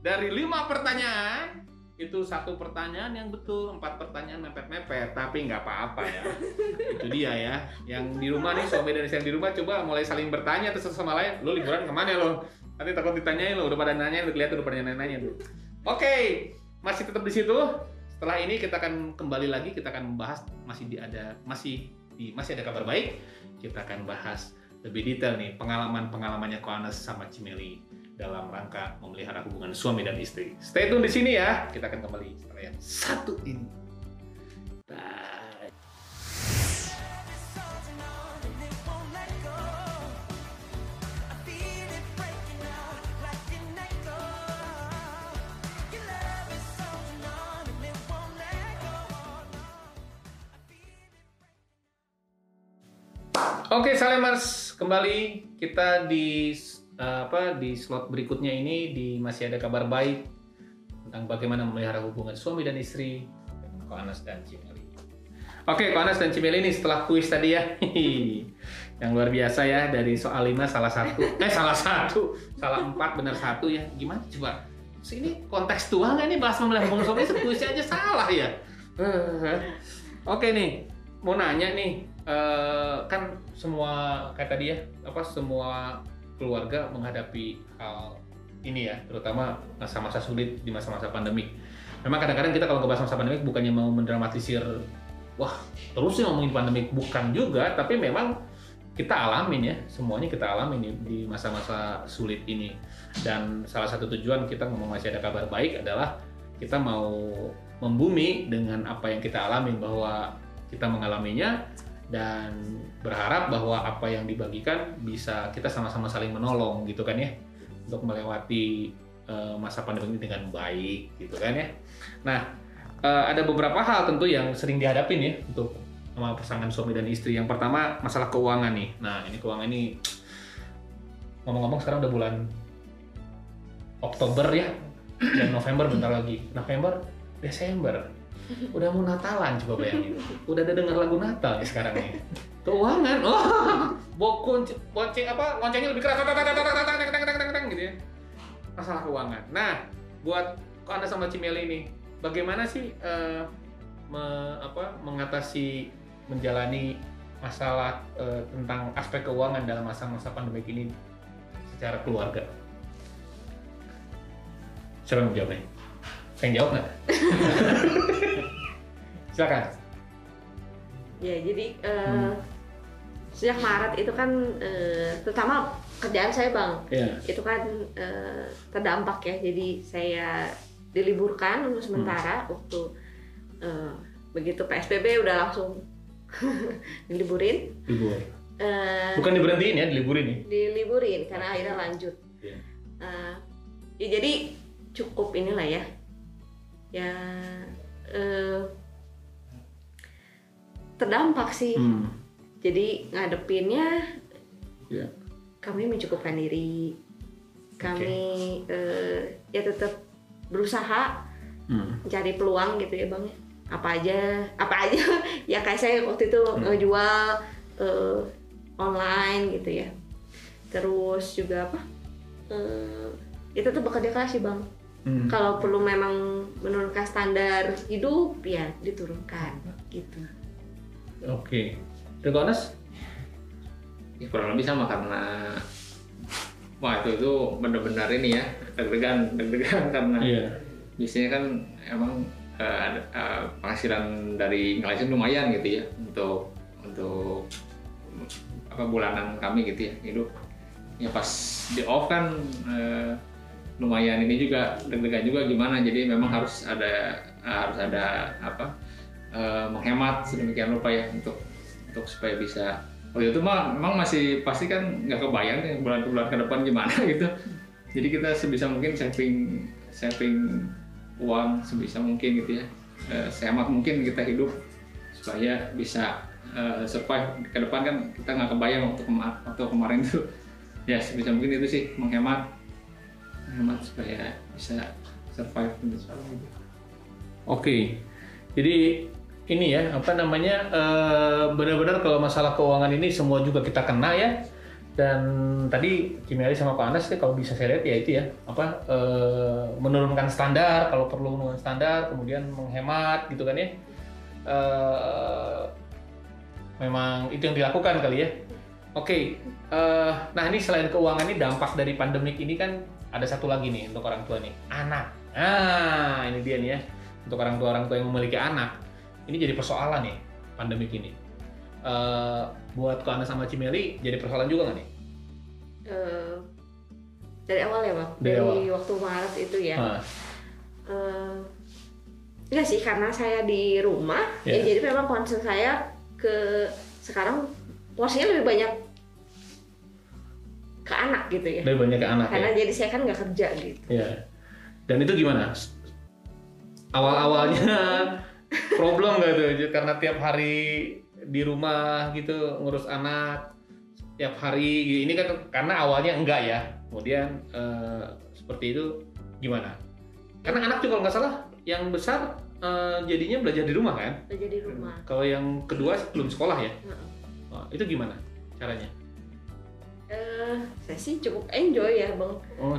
dari lima pertanyaan itu satu pertanyaan yang betul, empat pertanyaan mepet-mepet, tapi nggak apa-apa ya. itu dia ya. Yang di rumah nih suami dan istri yang di rumah coba mulai saling bertanya satu sama lain, lo liburan ke mana lo? Nanti takut ditanyain lo, udah pada nanya, udah kelihatan udah pada nanya tuh. Oke, masih tetap di situ. Setelah ini kita akan kembali lagi, kita akan membahas masih di ada masih di masih ada kabar baik. Kita akan bahas lebih detail nih pengalaman pengalamannya Koanes sama Cimeli dalam rangka memelihara hubungan suami dan istri. Stay tune di sini ya. Kita akan kembali setelah yang satu ini. Bye. Oke, Salemers, kembali kita di eh, apa di slot berikutnya ini di masih ada kabar baik tentang bagaimana memelihara hubungan suami dan istri Ko Anas dan Cimeli. Oke, Ko Anas dan Cimeli ini setelah kuis tadi ya. yang luar biasa ya dari soal 5 salah satu. Eh salah satu, salah empat benar satu ya. Gimana coba? Ini kontekstual nggak nih bahas memelihara hubungan suami istri kuisnya aja salah ya. Oke nih, mau nanya nih, eh, kan semua kayak tadi ya, apa semua keluarga menghadapi hal ini ya, terutama masa-masa sulit di masa-masa pandemik. Memang kadang-kadang kita kalau ngebahas masa pandemik bukannya mau mendramatisir, wah terus sih ngomongin pandemik, bukan juga, tapi memang kita alamin ya, semuanya kita alamin di- di masa-masa sulit ini. Dan salah satu tujuan kita ngomong masih ada kabar baik adalah kita mau membumi dengan apa yang kita alamin bahwa kita mengalaminya dan berharap bahwa apa yang dibagikan bisa kita sama-sama saling menolong gitu kan ya untuk melewati eh, masa pandemi ini dengan baik gitu kan ya. Nah eh, ada beberapa hal tentu yang sering dihadapin ya untuk sama pasangan suami dan istri. Yang pertama masalah keuangan nih. Nah ini keuangan ini ngomong-ngomong sekarang udah bulan Oktober ya dan November bentar lagi. November, Desember udah mau Natalan coba bayangin. Udah ada dengar lagu Natal ya sekarang nih keuangan. Oh. Bokun bonceng apa? Loncengnya lebih keras. Gitu ya. Masalah keuangan. Nah buat kok anda sama Cimeli ini bagaimana sih uh, me, apa, mengatasi menjalani masalah uh, tentang aspek keuangan dalam masa-masa pandemi ini secara keluarga? Siapa yang menjawabnya? Pengen jawab nggak? Silakan.
Ya, jadi eh,
Hmm.
sejak Maret itu kan eh, terutama kerjaan saya bang,
Iya.
itu kan eh, terdampak ya. Jadi saya diliburkan untuk sementara waktu eh, begitu PSBB udah langsung diliburin.
Libur.
Eh,
Bukan diberhentiin ya, diliburin ya.
diliburin karena akhirnya lanjut.
Iya.
Eh, ya jadi cukup inilah ya. Ya eh, terdampak sih.
Hmm.
Jadi ngadepinnya
Iya.
kami mencukupkan diri. Kami eh, ya tetap berusaha
Hmm.
mencari peluang gitu ya bang. Apa aja, apa aja ya kayak saya waktu itu
Hmm.
ngejual eh, online gitu ya. Terus juga apa? Eh, ya tetap bekerja keras sih bang.
Hmm.
Kalau perlu memang menurunkan standar hidup ya diturunkan gitu.
Oke. Regonas?
Ya, kurang lebih sama karena wah itu itu benar-benar ini ya deg-degan deg-degan karena
Iya.
biasanya kan emang eh, ada eh, penghasilan dari ngelasin lumayan gitu ya untuk untuk apa bulanan kami gitu ya hidup ya pas di off kan eh, lumayan ini juga deg-degan juga gimana. Jadi memang harus ada harus ada apa eh, menghemat sedemikian rupa ya untuk untuk supaya bisa. Waktu itu mah memang masih pasti kan nggak kebayang nih bulan ke depan gimana gitu. Jadi kita sebisa mungkin saving saving uang sebisa mungkin gitu ya. Eh, sehemat mungkin kita hidup supaya bisa eh, survive. Ke depan kan kita nggak kebayang waktu kemarin waktu kemarin tuh. Ya sebisa mungkin itu sih menghemat menghemat supaya bisa survive gitu.
Oke. Jadi ini ya apa namanya eh, benar-benar kalau masalah keuangan ini semua juga kita kena ya. Dan tadi Kimeli sama Pak Anas sih kalau bisa saya lihat ya itu ya apa eh, menurunkan standar kalau perlu menurunkan standar kemudian menghemat gitu kan ya. Eh, memang itu yang dilakukan kali ya. Oke, eh, nah ini selain keuangan ini dampak dari pandemik ini kan ada satu lagi nih untuk orang tua nih, anak. Ah, ini dia nih ya untuk orang tua orang tua yang memiliki anak. Ini jadi persoalan nih pandemik ini. Eh, buat Ko Ana sama Cimeli jadi persoalan juga nggak nih?
Eh, dari awal ya bang
Dari
dari,
awal.
waktu Maret itu ya
Ah,
Eh, enggak sih karena saya di rumah
Ya.
ya jadi memang concern saya ke sekarang porsinya lebih banyak ke anak gitu ya
lebih banyak ke anak ya.
karena jadi saya kan nggak kerja gitu
Ya. Dan itu gimana? Awal-awalnya problem gak tuh? Karena tiap hari di rumah gitu ngurus anak tiap hari gitu. ini kan karena awalnya enggak ya kemudian eh, seperti itu gimana karena anak juga kalau nggak salah yang besar eh, jadinya belajar di rumah kan
kerja di rumah
kalau yang kedua belum sekolah ya. Wah, itu gimana caranya
Eh, saya sih cukup enjoy ya bang.
Oh.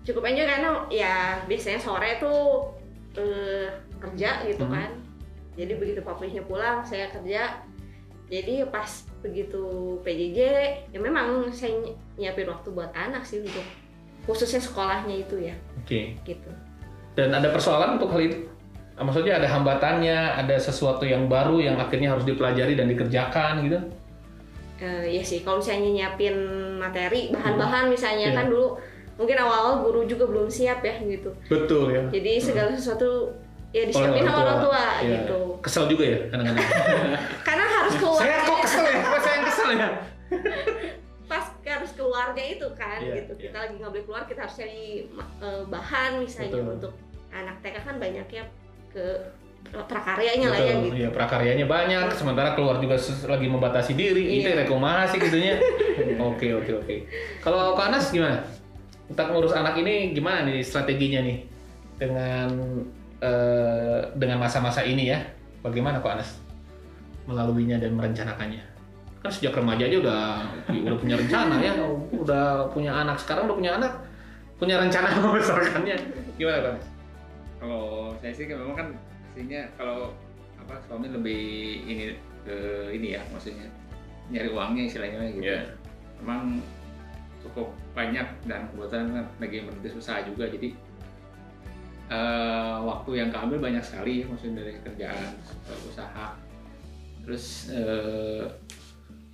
Cukup enjoy karena ya biasanya sore tuh eh, kerja gitu
Hmm.
kan. Jadi begitu papinya pulang saya kerja. Jadi pas begitu PJJ ya memang saya ny- nyiapin waktu buat anak sih untuk khususnya sekolahnya itu ya.
Oke.
Gitu.
Dan ada persoalan untuk hal itu? Ah, Maksudnya ada hambatannya, ada sesuatu yang baru yang akhirnya harus dipelajari dan dikerjakan gitu?
Eh, ya sih kalau misalnya nyiapin materi bahan-bahan misalnya
Iya.
kan dulu mungkin awal-awal guru juga belum siap ya gitu
Betul ya.
jadi segala sesuatu ya disiapin sama orang tua
Iya.
gitu
Kesel juga ya kadang-kadang.
karena harus keluar
saya kok kesel ya? Kok saya yang kesel ya?
pas harus keluarnya itu kan
Iya,
gitu
iya.
kita lagi nggak boleh keluar kita harus cari eh, bahan misalnya
Betul.
untuk anak TK kan banyaknya ke prakaryanya lah ya gitu
iya, prakaryanya banyak, sementara keluar juga lagi membatasi diri, itu
Iya.
rekomendasi gitunya. oke, oke, oke. Kalau Kak Anas gimana? Untuk ngurus anak ini gimana nih strateginya nih? Dengan eh, dengan masa-masa ini ya, bagaimana Kak Anas melaluinya dan merencanakannya? Kan sejak remaja aja udah udah punya rencana ya, udah punya anak sekarang udah punya anak, punya rencana membesarkannya. Gimana Kak Anas?
Kalau saya sih memang kan pastinya kalau apa suami lebih ini ke ini ya maksudnya nyari uangnya istilahnya gitu.
Iya.
Memang cukup banyak dan kebetulan kan lagi merintis usaha juga jadi eh, waktu yang keambil banyak sekali maksudnya dari kerjaan ke usaha. Terus eh,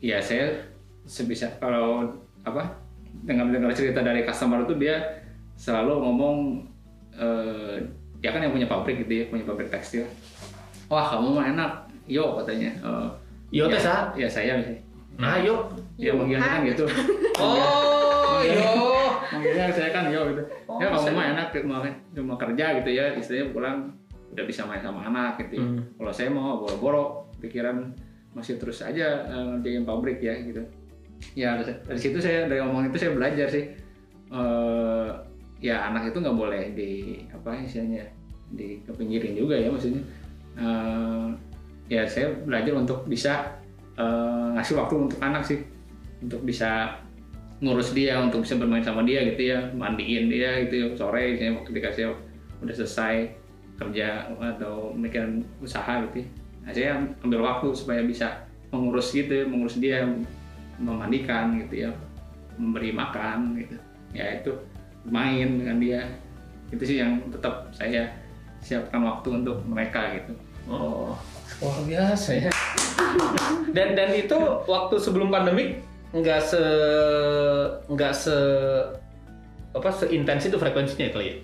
ya saya sebisa kalau apa dengan dengar cerita dari customer itu dia selalu ngomong eh, dia kan yang punya pabrik gitu ya punya pabrik tekstil wah kamu mah enak yo katanya Eh,
Yo
ya,
teh sah?
ya saya misalnya.
Nah, yuk.
ya manggilnya kan gitu
Oh, yo.
manggilnya saya kan yo gitu
Oh,
ya kamu mah enak cuma cuma kerja gitu ya istilahnya pulang udah bisa main sama anak gitu ya.
Hmm.
kalau saya mau boro-boro pikiran masih terus aja eh, ngerjain pabrik ya gitu ya dari, dari situ saya dari omongan itu saya belajar sih Eh, ya anak itu nggak boleh di apa istilahnya di kepinggirin juga ya maksudnya. Eh, ya saya belajar untuk bisa eh, ngasih waktu untuk anak sih. Untuk bisa ngurus dia untuk bisa bermain sama dia gitu ya mandiin dia gitu ya sore misalnya ketika saya udah selesai kerja atau mikirin usaha gitu ya. Nah, saya ambil waktu supaya bisa mengurus gitu mengurus dia memandikan gitu ya memberi makan gitu. Ya itu main dengan dia itu sih yang tetap saya siapkan waktu untuk mereka gitu
Oh, luar biasa ya. dan dan itu waktu sebelum pandemik nggak se nggak se apa seintens itu frekuensinya kali ya?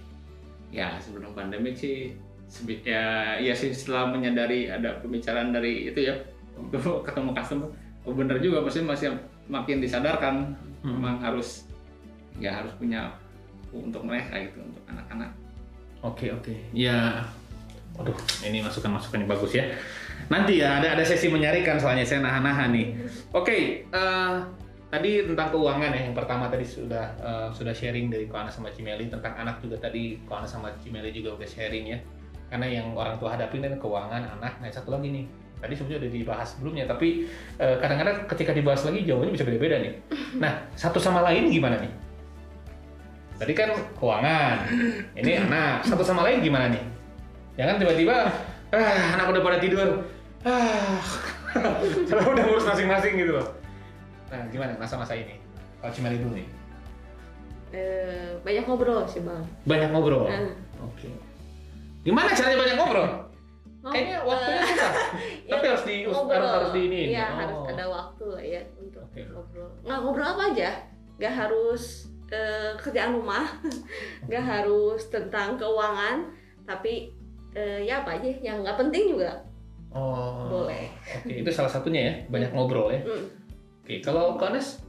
ya sebelum pandemi sih sebi- ya iya sih setelah menyadari ada pembicaraan dari itu ya waktu ketemu customer oh bener juga maksudnya masih makin disadarkan
Hmm.
memang harus ya harus punya untuk mereka gitu untuk anak-anak
Oke oke. Ya, waduh, ini masukan-masukan yang bagus ya. Nanti ya ada ada sesi menyarikan soalnya saya nahan-nahan nih. Oke, eh, tadi tentang keuangan ya yang pertama tadi sudah eh, sudah sharing dari Koana sama Cimeli tentang anak juga tadi Koana sama Cimeli juga udah sharing ya. Karena yang orang tua hadapin kan keuangan anak. Nah satu lagi nih, tadi sebenarnya udah dibahas sebelumnya tapi eh, kadang-kadang ketika dibahas lagi jawabannya bisa beda-beda nih. Nah satu sama lain gimana nih? Tadi kan keuangan, ini anak. Satu sama lain gimana nih? Jangan tiba-tiba, ah, anak udah pada tidur, ah, kalau udah ngurus masing-masing gitu loh. Nah, gimana masa-masa ini? Kalau Cimeli dulu nih,
Eh, banyak ngobrol sih bang
banyak ngobrol.
Nah.
Oke. Gimana caranya banyak ngobrol?
Ngob-
Kayaknya waktunya
eh,
susah.
ya,
Tapi harus di
ngobrol.
harus, harus di ini.
Iya
Oh.
harus ada waktu lah ya untuk
Oke.
ngobrol nggak ngobrol apa aja nggak harus eh, kerjaan rumah nggak harus tentang keuangan tapi eh, ya apa aja yang nggak penting juga
Oh.
Boleh.
Oke, itu salah satunya ya, banyak ngobrol ya.
Mm.
Oke, kalau Kanes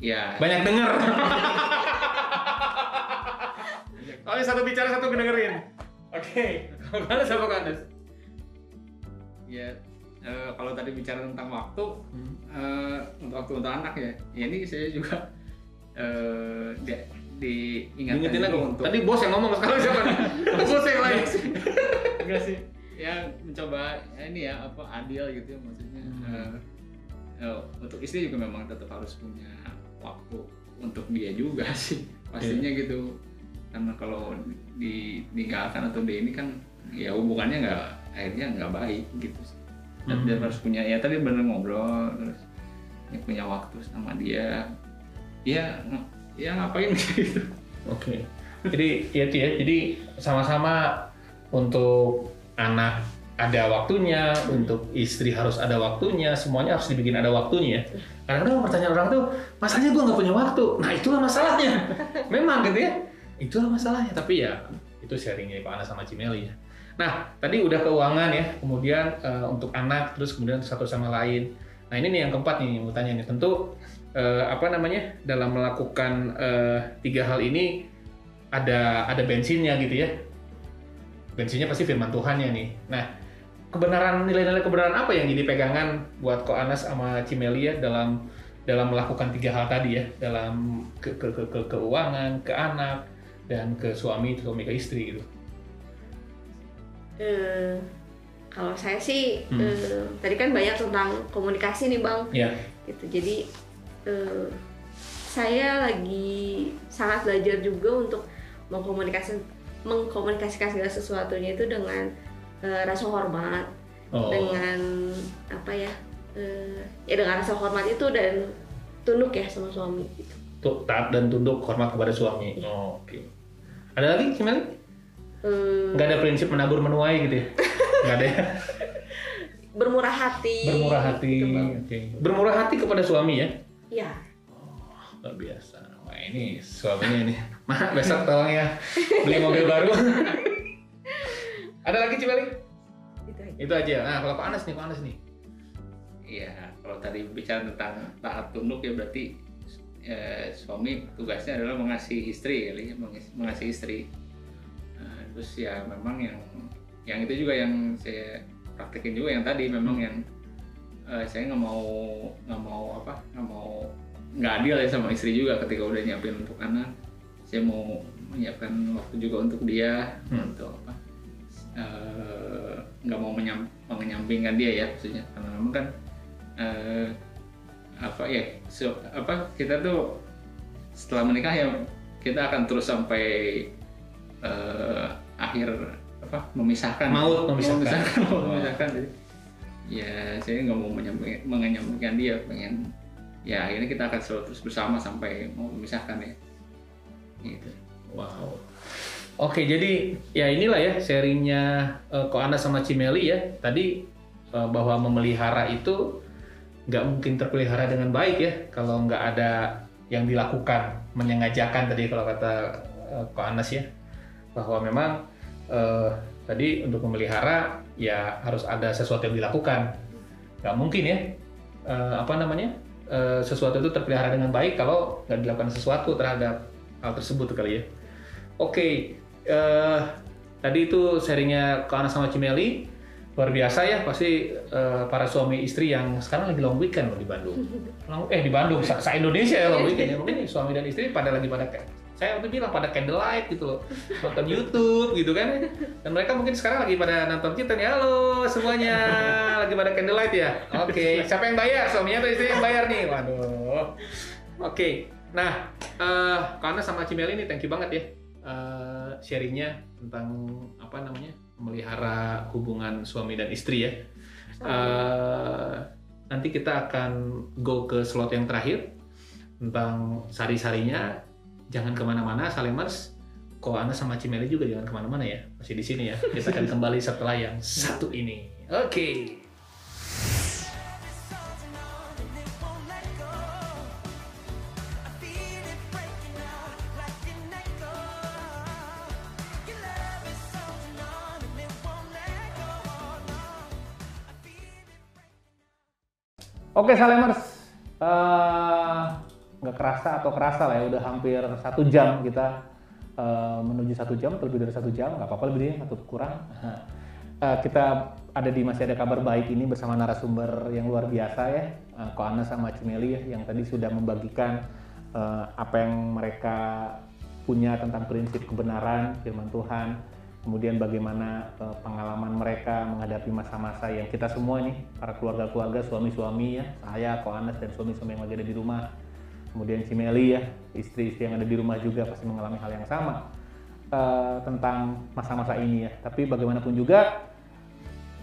ya
banyak dengar. Oh, satu bicara satu kedengerin. Oke, kalau Kanes apa Kanes?
ya eh, kalau tadi bicara tentang waktu
Hmm.
eh, untuk waktu untuk anak ya ya ini saya juga eh di, diingatkan
Ingetin aku.
untuk
Tadi bos yang ngomong sekarang siapa? nih? bos yang lain.
enggak sih ya mencoba ya ini ya apa adil gitu ya maksudnya
Hmm.
Eh, eh, untuk istri juga memang tetap harus punya waktu untuk dia juga sih pastinya
Iya.
gitu karena kalau ditinggalkan atau di ini kan ya hubungannya nggak akhirnya nggak baik gitu sih dan
Hmm.
dia harus punya ya tadi bener ngobrol terus ya punya waktu sama dia ya ya ngapain gitu
Oke. Jadi ya ya. Jadi sama-sama untuk anak ada waktunya, untuk istri harus ada waktunya, semuanya harus dibikin ada waktunya. Kadang-kadang pertanyaan orang tuh, masalahnya gue nggak punya waktu. Nah itulah masalahnya. Memang gitu ya. Itulah masalahnya. Tapi ya itu sharingnya Pak Ana sama Cimeli ya. Nah tadi udah keuangan ya, kemudian eh, untuk anak, terus kemudian satu sama lain. Nah ini nih yang keempat nih yang mau tanya nih. Tentu eh, apa namanya? Dalam melakukan eh, tiga hal ini ada ada bensinnya gitu ya. Bensinnya pasti firman Tuhannya nih. Nah kebenaran nilai-nilai kebenaran apa yang jadi pegangan buat Ko Anas sama Cimelia dalam dalam melakukan tiga hal tadi ya? Dalam ke, ke, ke, ke keuangan ke anak dan ke suami suami ke istri gitu.
Eh, kalau saya sih
Hmm.
eh, tadi kan banyak tentang komunikasi nih bang.
Ya
gitu jadi eh, saya lagi sangat belajar juga untuk mengkomunikasi mengkomunikasikan segala sesuatunya itu dengan eh, rasa hormat.
Oh.
Dengan apa ya eh, ya dengan rasa hormat itu dan tunduk ya sama suami gitu.
tuh taat dan tunduk hormat kepada suami. Oh, oke. Ada lagi Cimeli
Eh,
nggak ada prinsip menabur menuai gitu ya? Nggak ada ya?
Bermurah hati.
Bermurah hati
gitu,
oke. Bermurah hati kepada suami ya
ya
luar biasa. Wah ini suaminya ini. Mah besok tolong ya beli mobil baru. Ada lagi Cimeli
itu aja.
Itu aja. Nah kalau Pak Anas nih Pak Anas nih.
Iya, kalau tadi bicara tentang taat tunduk ya berarti eh, suami tugasnya adalah mengasihi istri ya, mengas- mengasihi istri. Nah, terus ya memang yang yang itu juga yang saya praktekin juga yang tadi memang yang eh, saya nggak mau nggak mau apa nggak mau nggak adil ya sama istri juga ketika udah nyiapin untuk anak. Saya mau menyiapkan waktu juga untuk dia
Hmm.
untuk apa eh, nggak mau menyam, menyampingkan dia ya maksudnya karena memang kan eh, apa ya so- apa kita tuh setelah menikah ya kita akan terus sampai eh, akhir apa memisahkan
Maut memisahkan.
memisahkan, memisahkan. Jadi, ya saya nggak mau menyampaikan dia pengen ya akhirnya kita akan selalu terus bersama sampai mau memisahkan ya. Gitu.
Wow. Oke jadi ya inilah ya sharingnya uh, Ko Anas sama Cimeli ya. Tadi eh, bahwa memelihara itu nggak mungkin terpelihara dengan baik ya kalau nggak ada yang dilakukan menyengajakan tadi kalau kata eh, Ko Anas ya. Bahwa memang eh, tadi untuk memelihara ya harus ada sesuatu yang dilakukan. Nggak mungkin ya eh, apa namanya eh, sesuatu itu terpelihara dengan baik kalau nggak dilakukan sesuatu terhadap hal tersebut kali ya. Oke eh, tadi itu sharingnya Ko Anas sama Cimeli. Luar biasa ya pasti eh, para suami istri yang sekarang lagi long weekend loh di Bandung. Long- eh di Bandung se Indonesia ya long weekend ya. Mungkin suami dan istri pada lagi pada kayak saya waktu bilang pada candlelight gitu loh nonton YouTube gitu kan. Dan mereka mungkin sekarang lagi pada nonton kita nih halo semuanya. Lagi pada candlelight ya? Oke siapa yang bayar? Suaminya atau istri yang bayar nih? Waduh. Oke nah eh karena sama Cimeli ini thank you banget ya eh, sharingnya tentang apa namanya memelihara hubungan suami dan istri ya. Eh, nanti kita akan go ke slot yang terakhir tentang sari-sarinya jangan ke mana-mana Salemers Koana sama Cimeli juga jangan ke mana-mana ya masih di sini ya kita akan kembali setelah yang satu ini oke
okay.
Oke, okay, Salemers. Uh, nggak kerasa atau kerasa lah ya udah hampir satu jam kita eh, menuju satu jam, lebih dari satu jam, nggak apa-apa lebih dari satu kurang. Eh, kita ada di masih ada kabar baik ini bersama narasumber yang luar biasa ya, uh, Ko Ana sama Cimeli ya, yang tadi sudah membagikan eh, apa yang mereka punya tentang prinsip kebenaran firman Tuhan, kemudian bagaimana eh, pengalaman mereka menghadapi masa-masa yang kita semua nih para keluarga-keluarga suami-suami ya saya Ko Anas dan suami-suami yang lagi ada di rumah kemudian Cimeli ya istri-istri yang ada di rumah juga pasti mengalami hal yang sama eh, tentang masa-masa ini ya. Tapi bagaimanapun juga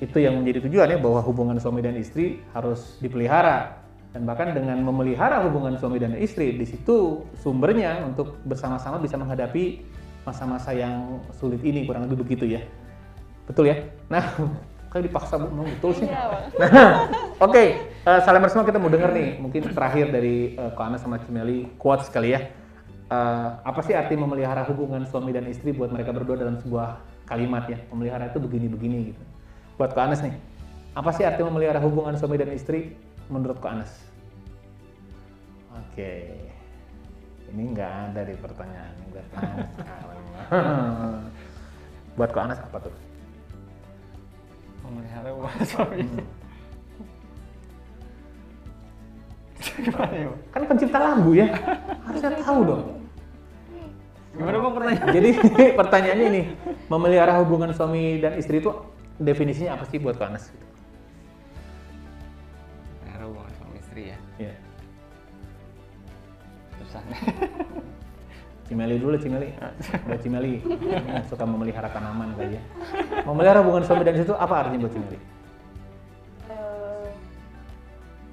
itu yang menjadi tujuan ya bahwa hubungan suami dan istri harus dipelihara. Dan bahkan dengan memelihara hubungan suami dan istri di situ sumbernya untuk bersama-sama bisa menghadapi masa-masa yang sulit ini kurang lebih begitu ya. Betul ya? Nah kayak dipaksa mau betul sih.
Iya,
nah oke eh, salam bersama kita mau denger nih. Mungkin terakhir dari uh, Ko Ana sama Cimeli quotes sekali ya. Eh, apa sih arti memelihara hubungan suami dan istri buat mereka berdua dalam sebuah kalimat ya? Memelihara itu begini-begini gitu. Buat Ko Anas nih apa sih arti memelihara hubungan suami dan istri menurut Ko Anas? Oke. Ini nggak ada di pertanyaan buat buat Ko Anas apa tuh?
Memelihara hubungan suami gimana ya?
Kan pencipta lambu ya. Harusnya tahu dong.
Gimana bang pertanyaan?
Jadi pertanyaannya ini memelihara hubungan suami dan istri itu definisinya apa sih buat Ko Anas?
Memelihara hubungan suami istri ya?
Ya
susah.
Cimeli dulu Cimeli. Buat Cimeli. Suka memelihara tanaman kali ya. Memelihara hubungan suami dan istri itu apa artinya buat Cimeli?
Eh,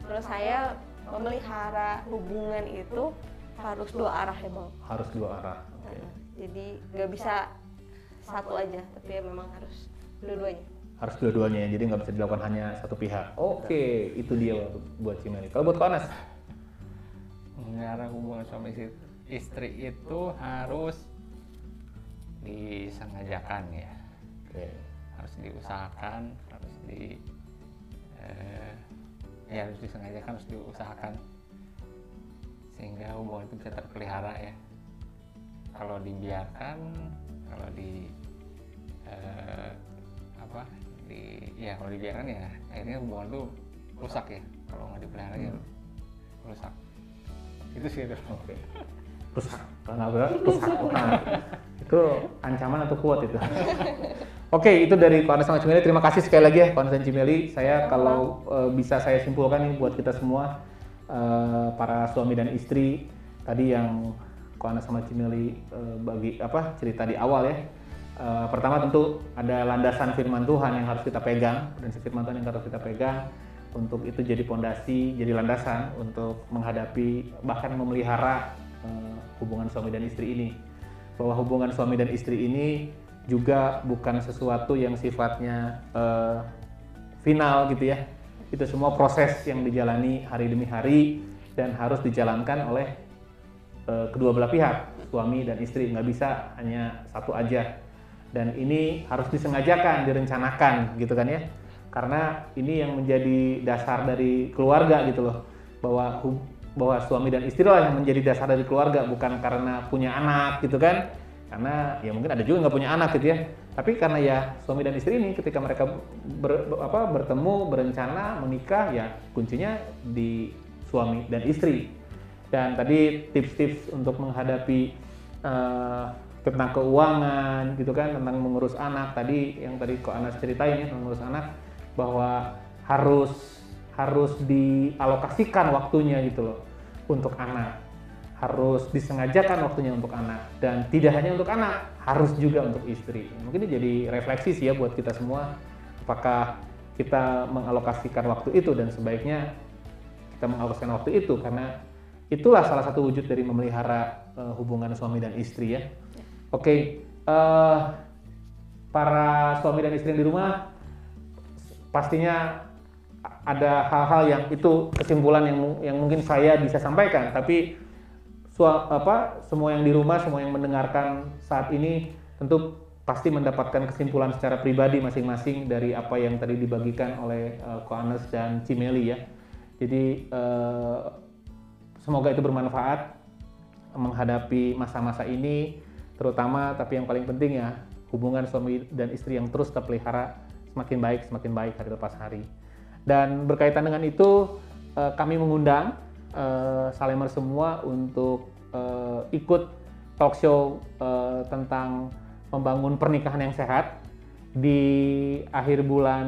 menurut saya memelihara hubungan itu harus dua arah ya bang.
Harus dua arah Oke.
jadi nggak bisa satu aja tapi ya memang harus dua-duanya.
Harus dua-duanya ya jadi nggak bisa dilakukan hanya satu pihak. Oke itu dia buat Cimeli kalau buat Ko Anas
memelihara hubungan suami istri, istri itu harus disengajakan ya.
Oke.
Harus diusahakan harus di eh, ya harus disengajakan harus diusahakan sehingga hubungan itu bisa terpelihara ya kalau dibiarkan kalau di eh, apa di ya kalau dibiarkan ya akhirnya hubungan itu rusak ya kalau nggak dipelihara ya rusak itu sih itu
Oke. Rusak. Kalau nggak rusak. Nah, itu ancaman atau kuat itu. Oke, itu dari Ko Anas sama Cimeli. Terima kasih sekali lagi ya, Ko Anas dan Cimeli. Saya kalau eh, bisa saya simpulkan nih buat kita semua, eh, para suami dan istri, tadi yang Ko Anas sama Cimeli eh, bagi apa cerita di awal ya. Eh, pertama tentu ada landasan firman Tuhan yang harus kita pegang, prinsip firman Tuhan yang harus kita pegang untuk itu jadi pondasi, jadi landasan untuk menghadapi bahkan memelihara eh, hubungan suami dan istri ini. Bahwa hubungan suami dan istri ini juga bukan sesuatu yang sifatnya eh, final gitu ya. Itu semua proses yang dijalani hari demi hari dan harus dijalankan oleh eh, kedua belah pihak, suami dan istri. Nggak bisa hanya satu aja. Dan ini harus disengajakan, direncanakan gitu kan ya karena ini yang menjadi dasar dari keluarga gitu loh bahwa bahwa suami dan istri lah yang menjadi dasar dari keluarga bukan karena punya anak gitu kan karena ya mungkin ada juga nggak punya anak gitu ya. Tapi karena ya suami dan istri ini ketika mereka ber- apa, bertemu berencana menikah ya kuncinya di suami dan istri. Dan tadi tips-tips untuk menghadapi eh, tentang keuangan gitu kan tentang mengurus anak. Tadi yang tadi kok Anas ceritain ya mengurus anak bahwa harus harus dialokasikan waktunya gitu loh untuk anak harus disengajakan waktunya untuk anak. Dan tidak hanya untuk anak harus juga untuk istri. Mungkin ini jadi refleksi sih ya buat kita semua. Apakah kita mengalokasikan waktu itu dan sebaiknya kita mengalokasikan waktu itu? Karena itulah salah satu wujud dari memelihara eh, hubungan suami dan istri ya. Oke eh, para suami dan istri yang di rumah pastinya ada hal-hal yang itu kesimpulan yang yang mungkin saya bisa sampaikan. Tapi sua- apa semua yang di rumah semua yang mendengarkan saat ini tentu pasti mendapatkan kesimpulan secara pribadi masing-masing dari apa yang tadi dibagikan oleh uh, Ko Anes dan Cimeli ya Jadi eh, semoga itu bermanfaat menghadapi masa-masa ini, terutama tapi yang paling penting ya hubungan suami dan istri yang terus terpelihara semakin baik semakin baik hari lepas hari. Dan berkaitan dengan itu eh, kami mengundang eh, Salemer semua untuk eh, ikut talk show eh, tentang membangun pernikahan yang sehat di akhir bulan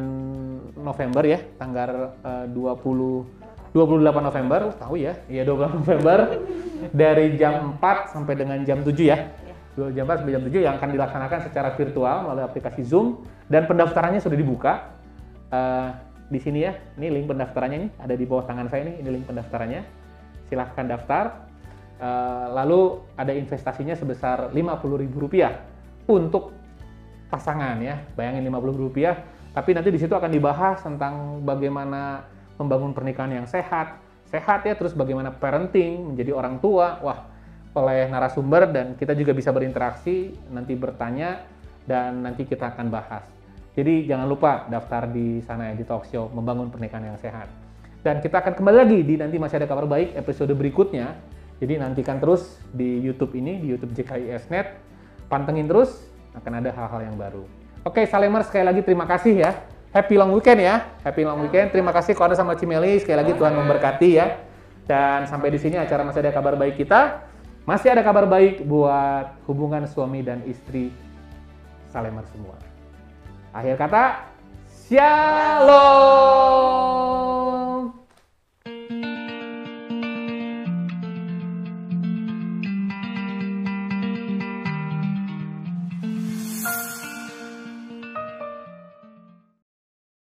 November ya, tanggal eh, 20 28 November, tahu ya, iya 28 November. Dari jam 4 sampai dengan jam 7 ya. Dua Jam 4 sampai jam 7 yang akan dilaksanakan secara virtual melalui aplikasi Zoom. Dan pendaftarannya sudah dibuka. Eh, di sini ya, ini link pendaftarannya nih, ada di bawah tangan saya nih, ini link pendaftarannya. Silahkan daftar. Eh, lalu ada investasinya sebesar Rp50.000 untuk pasangan ya. Bayangin Rp50.000, tapi nanti di situ akan dibahas tentang bagaimana membangun pernikahan yang sehat. Sehat ya, terus bagaimana parenting, menjadi orang tua. Wah, oleh narasumber dan kita juga bisa berinteraksi, nanti bertanya dan nanti kita akan bahas. Jadi jangan lupa daftar di sana ya di talk show membangun pernikahan yang sehat. Dan kita akan kembali lagi di nanti masih ada kabar baik episode berikutnya. Jadi nantikan terus di YouTube ini di YouTube JKIS Net. Pantengin terus akan ada hal-hal yang baru. Oke, Salemer sekali lagi terima kasih ya. Happy long weekend ya. Happy long weekend. Terima kasih Kona sama Cimeli. Sekali lagi Tuhan memberkati ya. Dan sampai di sini acara masih ada kabar baik kita. Masih ada kabar baik buat hubungan suami dan istri Salemer semua. Akhir kata, Shalom.